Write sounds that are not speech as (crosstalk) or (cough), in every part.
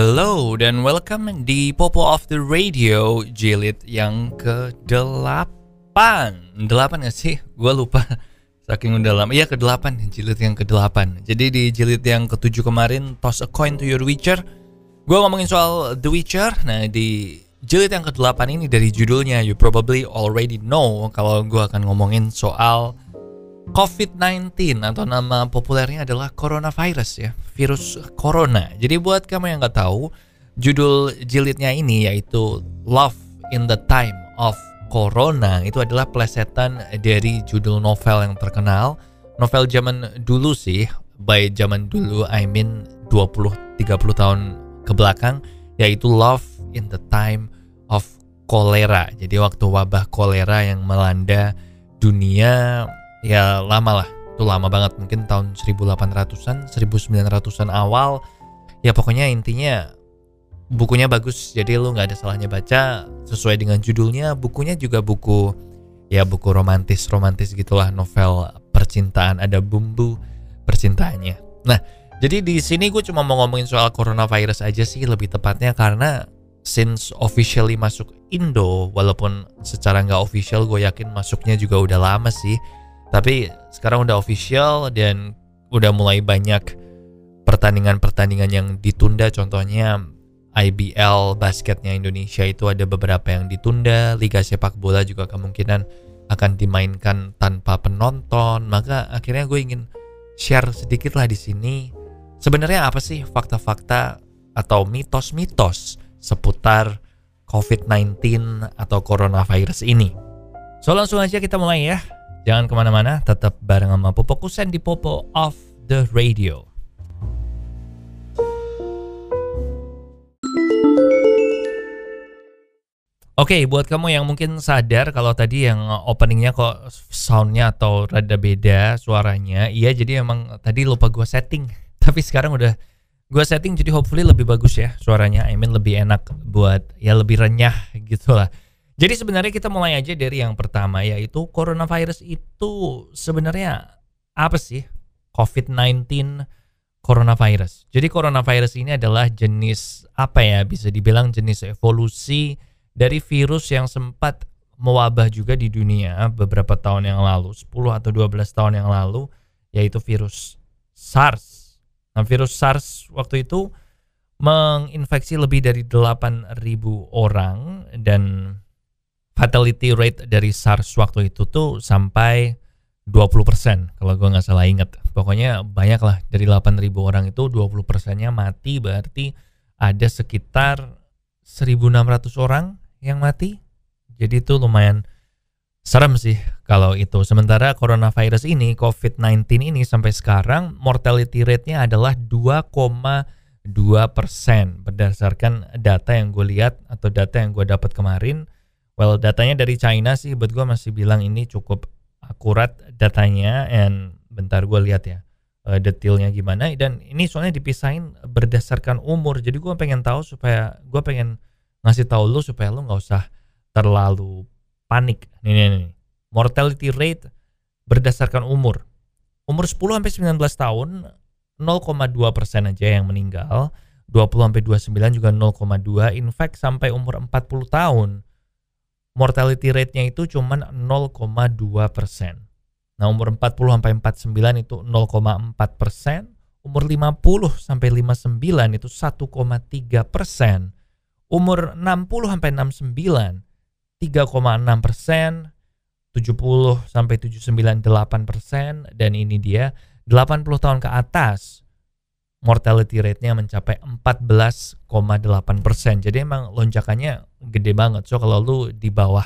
Hello dan welcome di Popo of the Radio jilid yang ke-8 8 gak sih? Gue lupa. (laughs) Saking udah lama. Iya ke-8 jilid yang ke-8 Jadi di jilid yang ke-7 kemarin Toss a coin to your Witcher Gue ngomongin soal The Witcher. Nah di jilid yang ke-8 ini dari judulnya You probably already know Kalau gue akan ngomongin soal COVID-19 atau nama populernya adalah coronavirus ya, virus corona. Jadi buat kamu yang nggak tahu, judul jilidnya ini yaitu Love in the Time of Corona itu adalah plesetan dari judul novel yang terkenal. Novel zaman dulu sih, by zaman dulu I mean 20 30 tahun ke belakang yaitu Love in the Time of Cholera. Jadi waktu wabah kolera yang melanda dunia ya lama lah. Itu lama banget. Mungkin tahun 1800-an 1900-an awal. Ya pokoknya intinya bukunya bagus. Jadi lu nggak ada salahnya baca. Sesuai dengan judulnya bukunya juga buku ya buku romantis romantis gitulah. Novel percintaan ada bumbu percintaannya. Nah jadi di sini gue cuma mau ngomongin soal coronavirus aja sih lebih tepatnya. Karena since officially masuk Indo walaupun secara nggak official gue yakin masuknya juga udah lama sih tapi sekarang udah official dan udah mulai banyak pertandingan-pertandingan yang ditunda contohnya IBL basketnya Indonesia itu ada beberapa yang ditunda, liga sepak bola juga kemungkinan akan dimainkan tanpa penonton. Maka akhirnya gue ingin share sedikit lah di sini. Sebenarnya apa sih fakta-fakta atau mitos-mitos seputar COVID-19 atau coronavirus ini? So langsung aja kita mulai ya. Jangan ke mana-mana, tetap bareng sama Popo Kusen di Popo of the Radio. Oke, okay, buat kamu yang mungkin sadar kalau tadi yang openingnya kok soundnya atau rada beda suaranya, iya jadi emang tadi lupa gue setting. (laughs) Tapi sekarang udah gue setting jadi hopefully lebih bagus ya suaranya. I mean lebih enak buat ya lebih renyah gitu lah. Jadi sebenarnya kita mulai aja dari yang pertama yaitu coronavirus itu sebenarnya apa sih? COVID-19 coronavirus. Jadi coronavirus ini adalah jenis apa ya? Bisa dibilang jenis evolusi dari virus yang sempat mewabah juga di dunia beberapa tahun yang lalu, 10 atau 12 tahun yang lalu yaitu virus SARS. Nah, virus SARS waktu itu menginfeksi lebih dari 8.000 orang dan fatality rate dari SARS waktu itu tuh sampai 20% kalau gue nggak salah inget. Pokoknya banyak lah dari 8.000 orang itu 20 persennya mati berarti ada sekitar 1.600 orang yang mati. Jadi itu lumayan serem sih kalau itu. Sementara coronavirus ini, COVID-19 ini sampai sekarang mortality rate-nya adalah 2,2 persen berdasarkan data yang gue lihat atau data yang gue dapat kemarin Well, datanya dari China sih buat gue masih bilang ini cukup akurat datanya and bentar gue lihat ya uh, detailnya gimana. Dan ini soalnya dipisahin berdasarkan umur jadi gue pengen tahu supaya gue pengen ngasih tahu lu supaya lu nggak usah terlalu panik. Nih, nih, nih. mortality rate berdasarkan umur. Umur 10 sampai 19 tahun 0,2 persen aja yang meninggal. 20 sampai 29 juga 0,2 in fact sampai umur 40 tahun mortality rate-nya itu cuma 0,2 persen. Nah umur 40 sampai 49 itu 0,4 persen, umur 50 sampai 59 itu 1,3 persen, umur 60 sampai 69 3,6 persen, 70 sampai 79 8 persen, dan ini dia 80 tahun ke atas mortality rate-nya mencapai 14,8 persen. Jadi emang lonjakannya gede banget. So kalau lu di bawah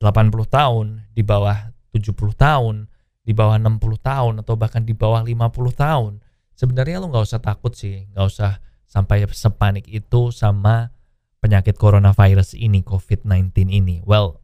80 tahun, di bawah 70 tahun, di bawah 60 tahun, atau bahkan di bawah 50 tahun, sebenarnya lu nggak usah takut sih, nggak usah sampai sepanik itu sama penyakit coronavirus ini, COVID-19 ini. Well,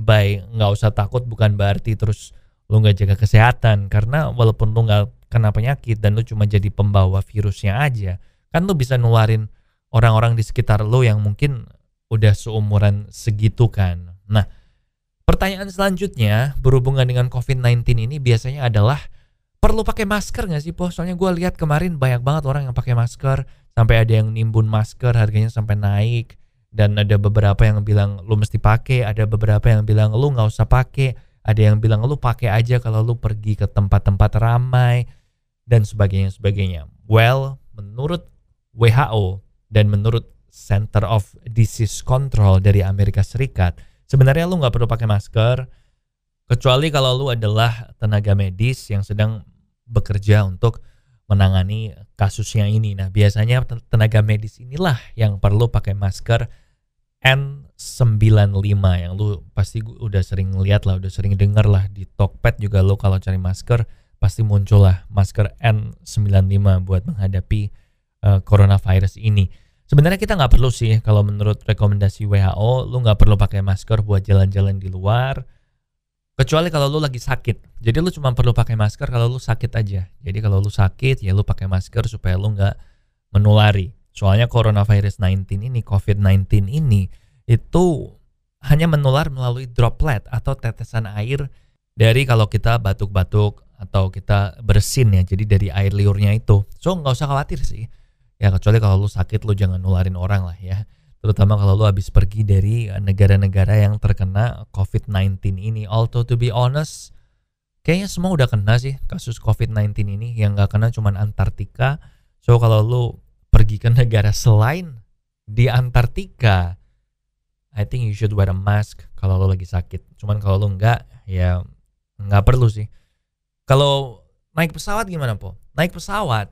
by nggak usah takut bukan berarti terus lu nggak jaga kesehatan karena walaupun lu nggak kena penyakit dan lu cuma jadi pembawa virusnya aja, kan lu bisa nularin orang-orang di sekitar lu yang mungkin udah seumuran segitu kan. Nah, pertanyaan selanjutnya berhubungan dengan COVID-19 ini biasanya adalah perlu pakai masker nggak sih, Po? Soalnya gue lihat kemarin banyak banget orang yang pakai masker, sampai ada yang nimbun masker harganya sampai naik dan ada beberapa yang bilang lu mesti pakai, ada beberapa yang bilang lu nggak usah pakai, ada yang bilang lu pakai aja kalau lu pergi ke tempat-tempat ramai dan sebagainya sebagainya. Well, menurut WHO dan menurut Center of Disease Control dari Amerika Serikat, sebenarnya lu nggak perlu pakai masker kecuali kalau lu adalah tenaga medis yang sedang bekerja untuk menangani kasusnya ini. Nah, biasanya tenaga medis inilah yang perlu pakai masker N95 yang lu pasti udah sering lihat lah, udah sering denger lah di Tokped juga lu kalau cari masker pasti muncul lah masker N95 buat menghadapi uh, coronavirus ini. Sebenarnya kita nggak perlu sih kalau menurut rekomendasi WHO, lu nggak perlu pakai masker buat jalan-jalan di luar Kecuali kalau lu lagi sakit. Jadi lu cuma perlu pakai masker kalau lu sakit aja. Jadi kalau lu sakit ya lu pakai masker supaya lu nggak menulari. Soalnya coronavirus 19 ini, COVID-19 ini itu hanya menular melalui droplet atau tetesan air dari kalau kita batuk-batuk atau kita bersin ya. Jadi dari air liurnya itu. So nggak usah khawatir sih. Ya kecuali kalau lu sakit lu jangan nularin orang lah ya terutama kalau lu habis pergi dari negara-negara yang terkena COVID-19 ini. Although to be honest, kayaknya semua udah kena sih kasus COVID-19 ini. Yang nggak kena cuma Antartika. So kalau lu pergi ke (laughs) negara selain di Antartika, I think you should wear a mask kalau lu lagi sakit. Cuman kalau lu nggak, ya nggak perlu sih. Kalau naik pesawat gimana po? Naik pesawat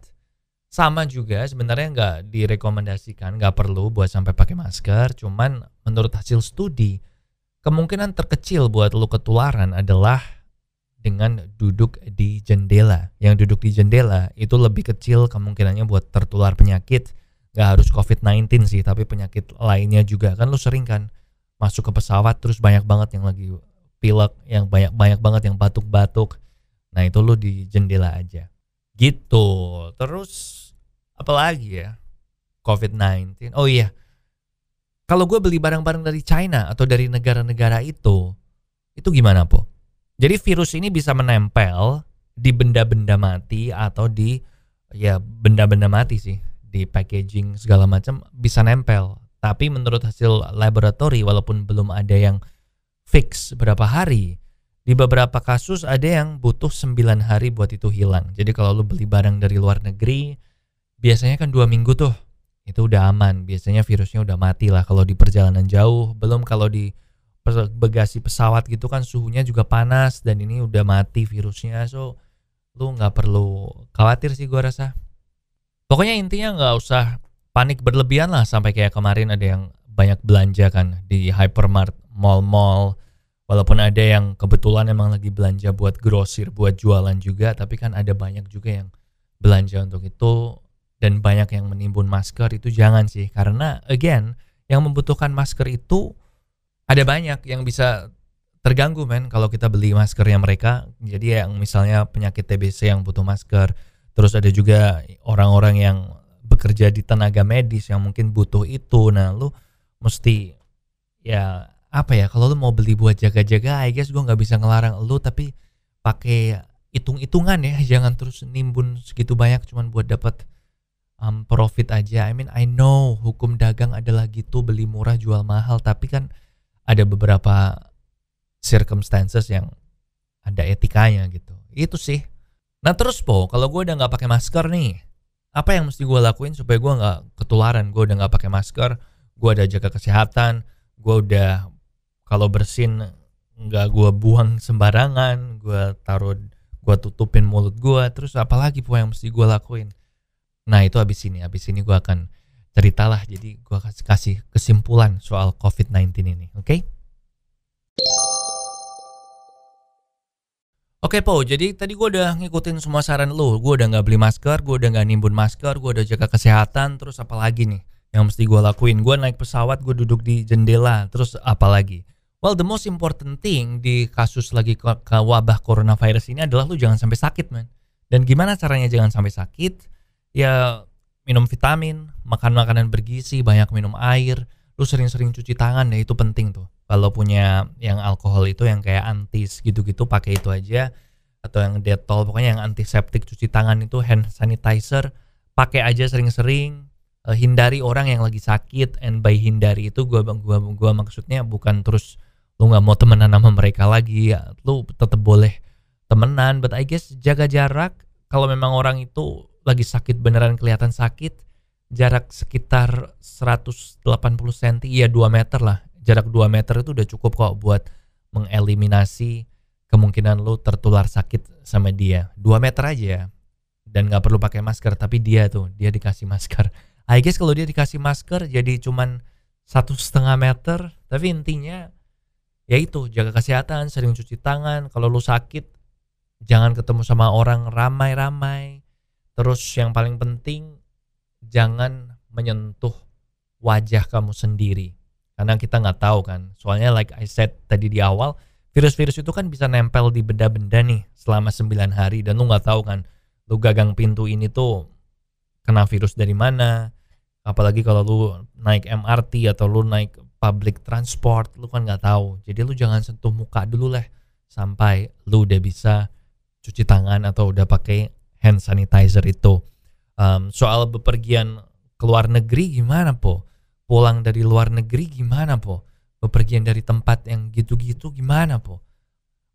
sama juga sebenarnya nggak direkomendasikan nggak perlu buat sampai pakai masker. Cuman menurut hasil studi kemungkinan terkecil buat lo ketularan adalah dengan duduk di jendela. Yang duduk di jendela itu lebih kecil kemungkinannya buat tertular penyakit. Nggak harus COVID-19 sih tapi penyakit lainnya juga. Kan lo sering kan masuk ke pesawat terus banyak banget yang lagi pilek yang banyak banyak banget yang batuk-batuk nah itu lo di jendela aja Gitu. Terus apalagi ya? COVID-19. Oh iya. Kalau gue beli barang-barang dari China atau dari negara-negara itu, itu gimana, Po? Jadi virus ini bisa menempel di benda-benda mati atau di ya benda-benda mati sih, di packaging segala macam bisa nempel. Tapi menurut hasil laboratori walaupun belum ada yang fix berapa hari, di beberapa kasus ada yang butuh 9 hari buat itu hilang. Jadi kalau lu beli barang dari luar negeri, biasanya kan dua minggu tuh itu udah aman. Biasanya virusnya udah mati lah kalau di perjalanan jauh. Belum kalau di bagasi pesawat gitu kan suhunya juga panas dan ini udah mati virusnya. So lu nggak perlu khawatir sih gua rasa. Pokoknya intinya nggak usah panik berlebihan lah sampai kayak kemarin ada yang banyak belanja kan di hypermart, mall-mall walaupun ada yang kebetulan emang lagi belanja buat grosir buat jualan juga tapi kan ada banyak juga yang belanja untuk itu dan banyak yang menimbun masker itu jangan sih. Karena again yang membutuhkan masker itu ada banyak yang bisa terganggu men kalau kita beli maskernya mereka. Jadi yang misalnya penyakit TBC yang butuh masker terus ada juga orang-orang yang bekerja di tenaga medis yang mungkin butuh itu. Nah lu mesti ya apa ya kalau lu mau beli buat jaga-jaga I guess gue nggak bisa ngelarang lu tapi pakai hitung-hitungan ya. (laughs) Jangan terus nimbun segitu banyak cuman buat dapat um, profit aja. I mean I know hukum dagang adalah gitu beli murah jual mahal tapi kan ada beberapa circumstances yang ada etikanya gitu. Itu sih. Nah terus po kalau gue udah nggak pakai masker nih apa yang mesti gue lakuin supaya gue nggak ketularan? Gue udah nggak pakai masker gue udah jaga kesehatan gue udah kalau bersin nggak gue buang sembarangan gue taruh gue tutupin mulut gue terus apalagi po yang mesti gue lakuin nah itu abis ini abis ini gue akan ceritalah jadi gue kasih kasih kesimpulan soal COVID-19 ini oke okay? Oke Po, jadi tadi gue udah ngikutin semua saran lo. Gue udah nggak beli masker, gue udah nggak nimbun masker, gue udah jaga kesehatan. Terus apalagi nih yang mesti gue lakuin? Gue naik pesawat, gue duduk di jendela. Terus apalagi? Well, the most important thing di kasus lagi ke, ke wabah coronavirus ini adalah lu jangan sampai sakit, man. Dan gimana caranya jangan sampai sakit? Ya minum vitamin, makan makanan bergizi, banyak minum air, lu sering-sering cuci tangan ya itu penting tuh. Kalau punya yang alkohol itu yang kayak antis gitu-gitu pakai itu aja atau yang detol pokoknya yang antiseptik cuci tangan itu hand sanitizer pakai aja sering-sering uh, hindari orang yang lagi sakit and by hindari itu gua gua gua maksudnya bukan terus lu nggak mau temenan sama mereka lagi ya lu tetap boleh temenan. But I guess jaga jarak. Kalau memang orang itu lagi sakit beneran kelihatan sakit jarak sekitar 180 cm ya 2 meter lah. Jarak 2 meter itu udah cukup kok buat mengeliminasi kemungkinan lu tertular sakit sama dia. 2 meter aja dan nggak perlu pakai masker tapi dia tuh dia dikasih masker. I guess kalau dia dikasih masker jadi cuman satu setengah meter. Tapi intinya ya itu jaga kesehatan sering cuci tangan. Kalau lu sakit jangan ketemu sama orang ramai-ramai. Terus yang paling penting jangan menyentuh wajah kamu sendiri. Karena kita nggak tahu kan. Soalnya like I said tadi di awal virus-virus itu kan bisa nempel di benda-benda nih selama 9 hari. Dan lu nggak tahu kan lu gagang pintu ini tuh kena virus dari mana. Apalagi kalau lu naik MRT atau lu naik public transport lu kan nggak tahu. Jadi lu jangan sentuh muka dulu lah sampai lu udah bisa cuci tangan atau udah pakai hand sanitizer itu. Um, soal bepergian ke luar negeri gimana po? Pulang dari luar negeri gimana po? Bepergian dari tempat yang gitu-gitu gimana po?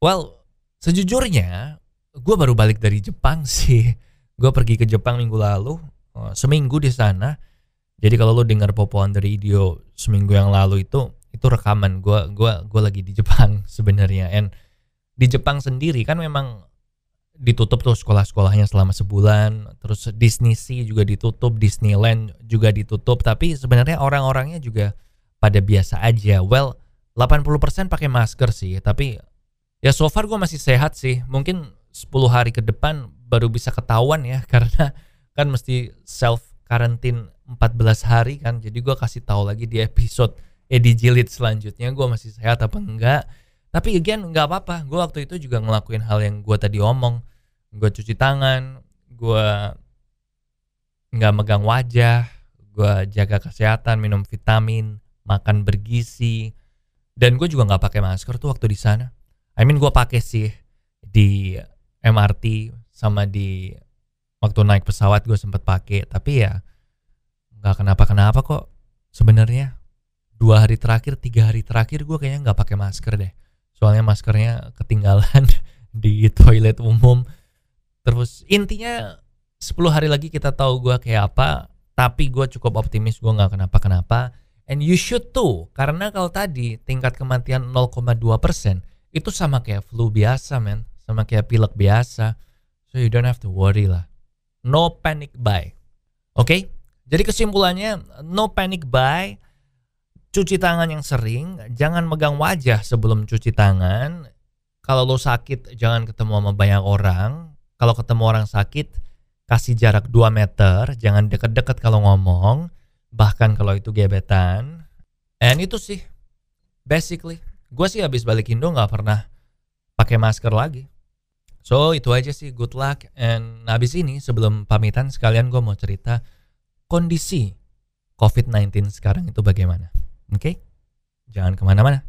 Well sejujurnya gue baru balik dari Jepang (laughs) sih. Gue pergi ke Jepang minggu lalu uh, seminggu di sana jadi kalau lo dengar Popo on the radio seminggu yang lalu itu itu rekaman. Gue gua gue lagi di Jepang (laughs) sebenarnya. And di Jepang sendiri kan memang ditutup tuh sekolah-sekolahnya selama sebulan. Terus Disney Sea juga ditutup Disneyland juga ditutup. Tapi sebenarnya orang-orangnya juga pada biasa aja. Well 80% pakai masker sih. Tapi ya so far gue masih sehat sih. Mungkin 10 hari ke depan baru bisa ketahuan ya. (laughs) Karena kan mesti self karantin 14 hari kan. Jadi gue kasih tahu lagi di episode eh di jilid selanjutnya gue masih sehat apa enggak. Tapi again nggak apa-apa. Gue waktu itu juga ngelakuin hal yang gue tadi omong. Gue cuci tangan gue nggak megang wajah gue jaga kesehatan minum vitamin makan bergizi. Dan gue juga nggak pakai masker tuh waktu di sana. I mean gue pakai sih di MRT sama di waktu naik pesawat gue sempet pakai. Tapi ya nggak kenapa-kenapa kok sebenarnya. Dua hari terakhir tiga hari terakhir gue kayaknya nggak pakai masker deh. Soalnya maskernya ketinggalan (laughs) di toilet umum. Terus intinya 10 hari lagi kita tahu gue kayak apa tapi gue cukup optimis gue nggak kenapa-kenapa. And you should too karena kalau tadi tingkat kematian 0,2 persen itu sama kayak flu biasa men. Sama kayak pilek biasa. So you don't have to worry lah. No panic buy. Oke okay? Jadi kesimpulannya no panic buy cuci tangan yang sering, jangan megang wajah sebelum cuci tangan. Kalau lo sakit, jangan ketemu sama banyak orang. Kalau ketemu orang sakit, kasih jarak 2 meter, jangan deket-deket kalau ngomong, bahkan kalau itu gebetan. And itu sih, basically. Gue sih habis balik Indo nggak pernah pakai masker lagi. So itu aja sih, good luck. And habis ini sebelum pamitan sekalian gue mau cerita kondisi COVID-19 sekarang itu bagaimana. Oke, okay? jangan ke mana-mana.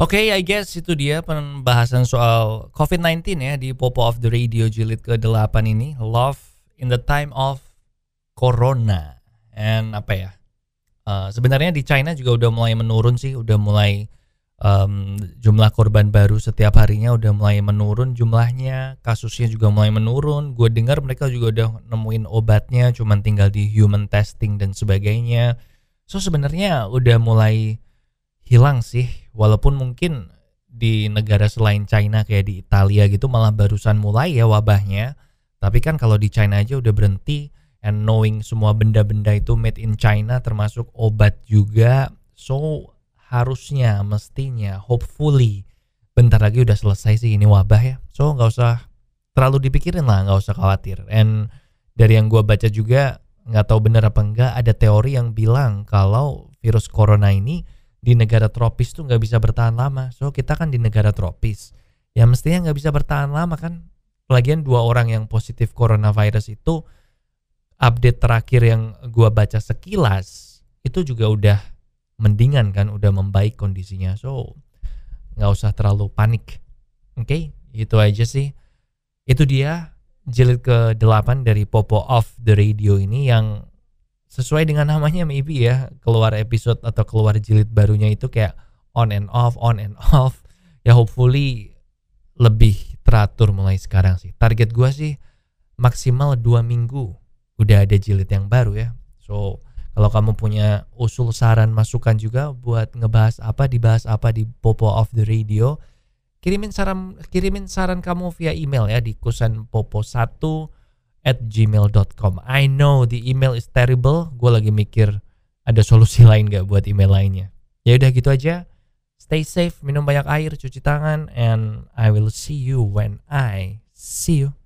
Oke, okay, I guess itu dia pembahasan soal COVID-19 ya di Popo of the Radio jilid ke-8 ini. Love in the time of Corona. And apa ya? Uh, sebenarnya di China juga udah mulai menurun sih, udah mulai um, jumlah korban baru setiap harinya udah mulai menurun jumlahnya, kasusnya juga mulai menurun. Gue dengar mereka juga udah nemuin obatnya, cuman tinggal di human testing dan sebagainya. So sebenarnya udah mulai hilang sih, walaupun mungkin di negara selain China kayak di Italia gitu malah barusan mulai ya wabahnya. Tapi kan kalau di China aja udah berhenti and knowing semua benda-benda itu made in China termasuk obat juga. So harusnya mestinya hopefully bentar lagi udah selesai sih ini wabah ya. So nggak usah terlalu dipikirin lah, nggak usah khawatir. And dari yang gue baca juga nggak tahu benar apa enggak ada teori yang bilang kalau virus corona ini di negara tropis tuh nggak bisa bertahan lama so kita kan di negara tropis ya mestinya nggak bisa bertahan lama kan lagian dua orang yang positif coronavirus itu update terakhir yang gua baca sekilas itu juga udah mendingan kan udah membaik kondisinya. So nggak usah terlalu panik. Oke okay? itu aja sih. Itu dia jilid ke-8 dari Popo Off the Radio ini yang sesuai dengan namanya maybe ya. Keluar episode atau keluar jilid barunya itu kayak on and off on and (laughs) off. Ya hopefully lebih teratur mulai sekarang sih. Target gua sih maksimal dua minggu udah ada jilid yang baru ya. So kalau kamu punya usul saran masukan juga buat ngebahas apa dibahas apa di Popo of the Radio kirimin saran kirimin saran kamu via email ya di kusenpopo1 at gmail.com I know the email is terrible. Gue lagi mikir ada solusi (laughs) lain gak buat email lainnya. Ya udah gitu aja. Stay safe minum banyak air cuci tangan and I will see you when I see you